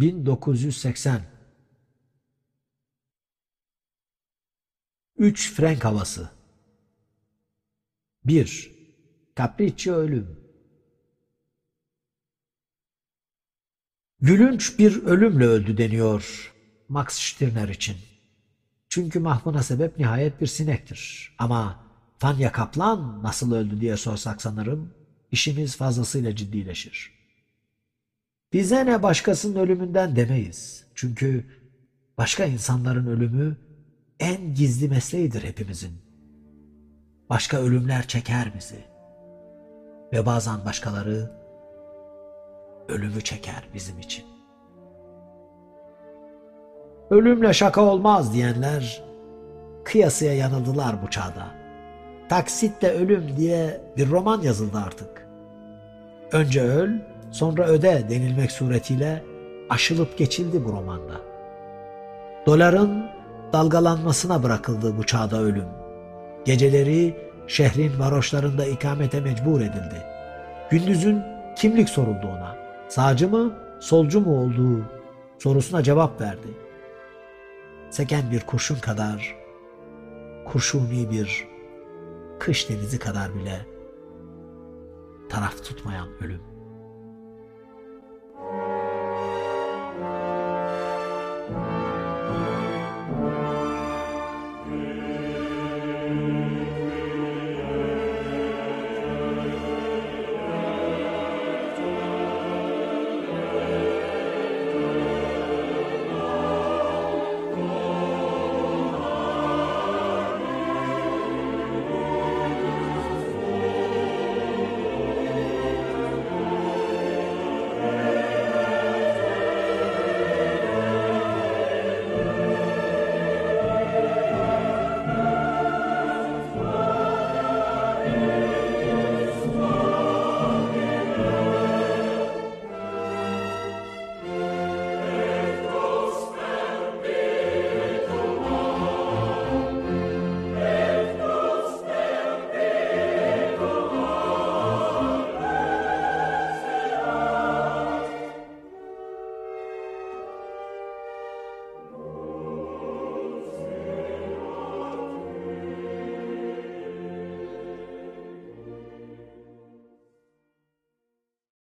1980 3 Frank havası 1. Capriccio ölüm Gülünç bir ölümle öldü deniyor Max Stirner için. Çünkü mahvına sebep nihayet bir sinektir. Ama Fanya Kaplan nasıl öldü diye sorsak sanırım işimiz fazlasıyla ciddileşir. Bize ne başkasının ölümünden demeyiz. Çünkü başka insanların ölümü en gizli mesleğidir hepimizin. Başka ölümler çeker bizi. Ve bazen başkaları ölümü çeker bizim için. Ölümle şaka olmaz diyenler kıyasıya yanıldılar bu çağda. Taksitle ölüm diye bir roman yazıldı artık. Önce öl, sonra öde denilmek suretiyle aşılıp geçildi bu romanda. Doların dalgalanmasına bırakıldı bu çağda ölüm. Geceleri şehrin varoşlarında ikamete mecbur edildi. Gündüzün kimlik soruldu ona. Sağcı mı, solcu mu olduğu sorusuna cevap verdi. Seken bir kurşun kadar, kurşuni bir kış denizi kadar bile taraf tutmayan ölüm.